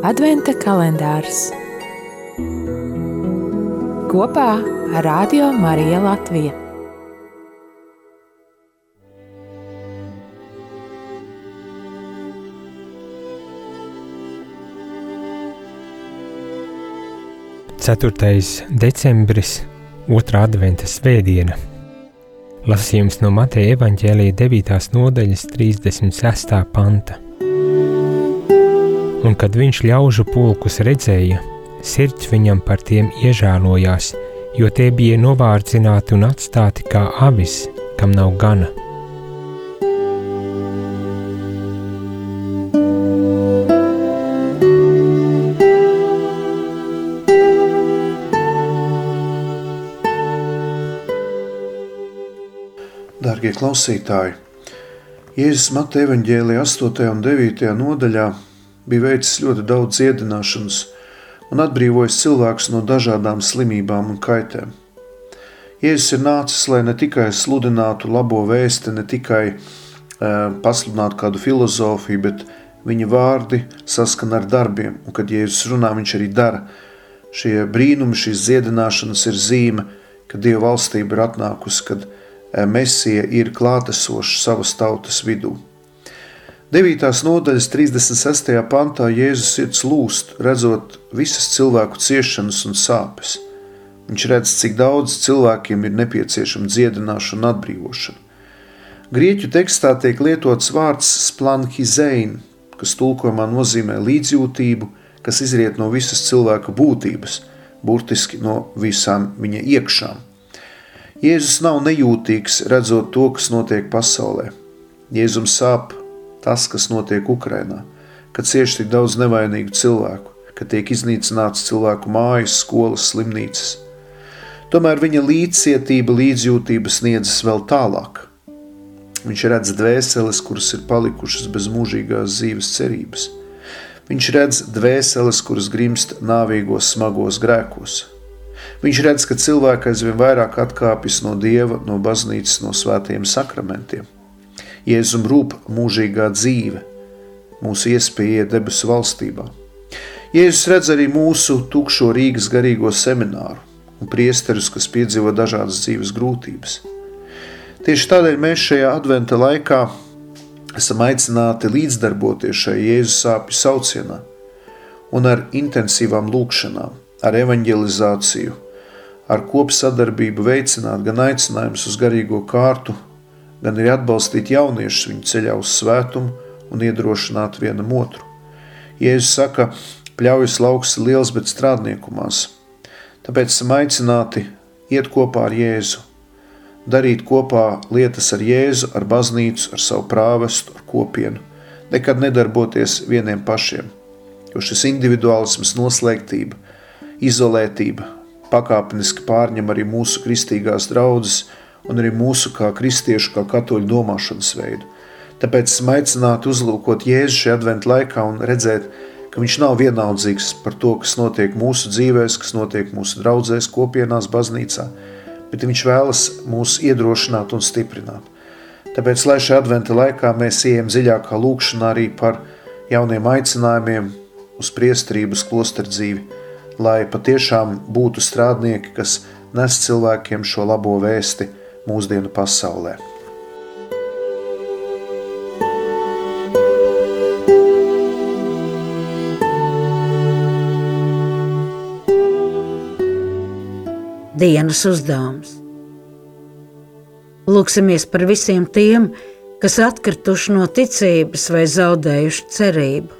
Adventa kalendārs kopā ar Radio Mariju Latviju. Ceturtais decembris, otrā adventa svētdiena. Lasījums no Mateja evaņģēlīja 9. nodaļas 36. panta. Un kad viņš ļaužu pulkus redzēja, sirds viņam par tiem iežēlojās, jo tie bija novārdzināti un atstāti kā avis, kam nav gana. Darbie klausītāji, Jēzus Mateja evanģēlija 8. un 9. nodaļā bija veicis ļoti daudz dziedināšanas un atbrīvojis cilvēkus no dažādām slimībām un kaitēm. Jēzus ir nācis, lai ne tikai sludinātu labo vēsti, ne tikai uh, pasludinātu kādu filozofiju, bet viņa vārdi saskana ar darbiem, un kad Jēzus runā, viņš arī dara. Šie brīnumi, šīs dziedināšanas ir zīme, ka Dieva valstība ir atnākusi, kad Mesija ir klātesoša savas tautas vidū. 9. nodaļas 36. pantā Jēzus sirds lūst, redzot visas cilvēku ciešanas un sāpes. Viņš redz, cik daudz cilvēkiem ir nepieciešama dziedināšana un atbrīvošana. Grieķu tekstā tiek lietots vārds splanhizein, kas tulkojumā nozīmē līdzjūtību, kas izriet no visas cilvēka būtības, burtiski no visām viņa iekšām. Jēzus nav nejūtīgs redzot to, kas notiek pasaulē. Jēzum sāp tas, kas notiek Ukrainā, kad cieši tik daudz nevainīgu cilvēku, kad tiek iznīcināts cilvēku mājas, skolas, slimnīcas. Tomēr viņa līdzcietība, līdzjūtība sniedzas vēl tālāk. Viņš redz dvēseles, kuras ir palikušas bez mūžīgās dzīves cerības. Viņš redz dvēseles, kuras grimst nāvīgos, smagos grēkos, Viņš redz, ka cilvēki aizvien vairāk atkāpjas no dieva, no baznīcas, no svētiem sakramentiem. Jēzum rūp mūžīgā dzīve, mūsu iespēja debesu valstībā. Jēzus redz arī mūsu tukšo Rīgas garīgo semināru un priesterus, kas piedzīvo dažādas dzīves grūtības. Tieši tādēļ mēs šajā adventa laikā esam aicināti līdzdarboties šai Jēzus sāpju saucienā un ar intensīvām lūkšanām, ar evanģelizāciju, ar kopsadarbību veicināt gan aicinājumus uz garīgo kārtu, gan arī atbalstīt jauniešus viņu ceļā uz svētumu un iedrošināt vienam otru. Jēzus saka, pļaujas lauks liels, bet strādnieku maz. Tāpēc esam aicināti iet kopā ar Jēzu, darīt kopā lietas ar Jēzu, ar baznīcu, ar savu prāvestu, ar kopienu, nekad nedarboties vieniem pašiem, jo šis individuālisms, noslēgtība, izolētība, pakāpeniski pārņem arī mūsu kristīgās draudzes un arī mūsu kā kristiešu, kā katoļu domāšanas veidu. Tāpēc esmu aicināti uzlūkot Jēzu šajā adventu laikā un redzēt, ka viņš nav vienaldzīgs par to, kas notiek mūsu dzīvēs, kas notiek mūsu draudzēs, kopienās, baznīcā, bet viņš vēlas mūs iedrošināt un stiprināt. Tāpēc, lai šajā adventa laikā mēs ejam dziļākā lūkšanā arī par jauniem aicinājumiem uz priesterības klosteru dzīvi, lai patiešām būtu strādnieki, kas nes cilvēkiem šo labo vēsti mūsdienu pasaulē. Dienas uzdevums. Lūksimies par visiem tiem, kas atkrituši no ticības vai zaudējuši cerību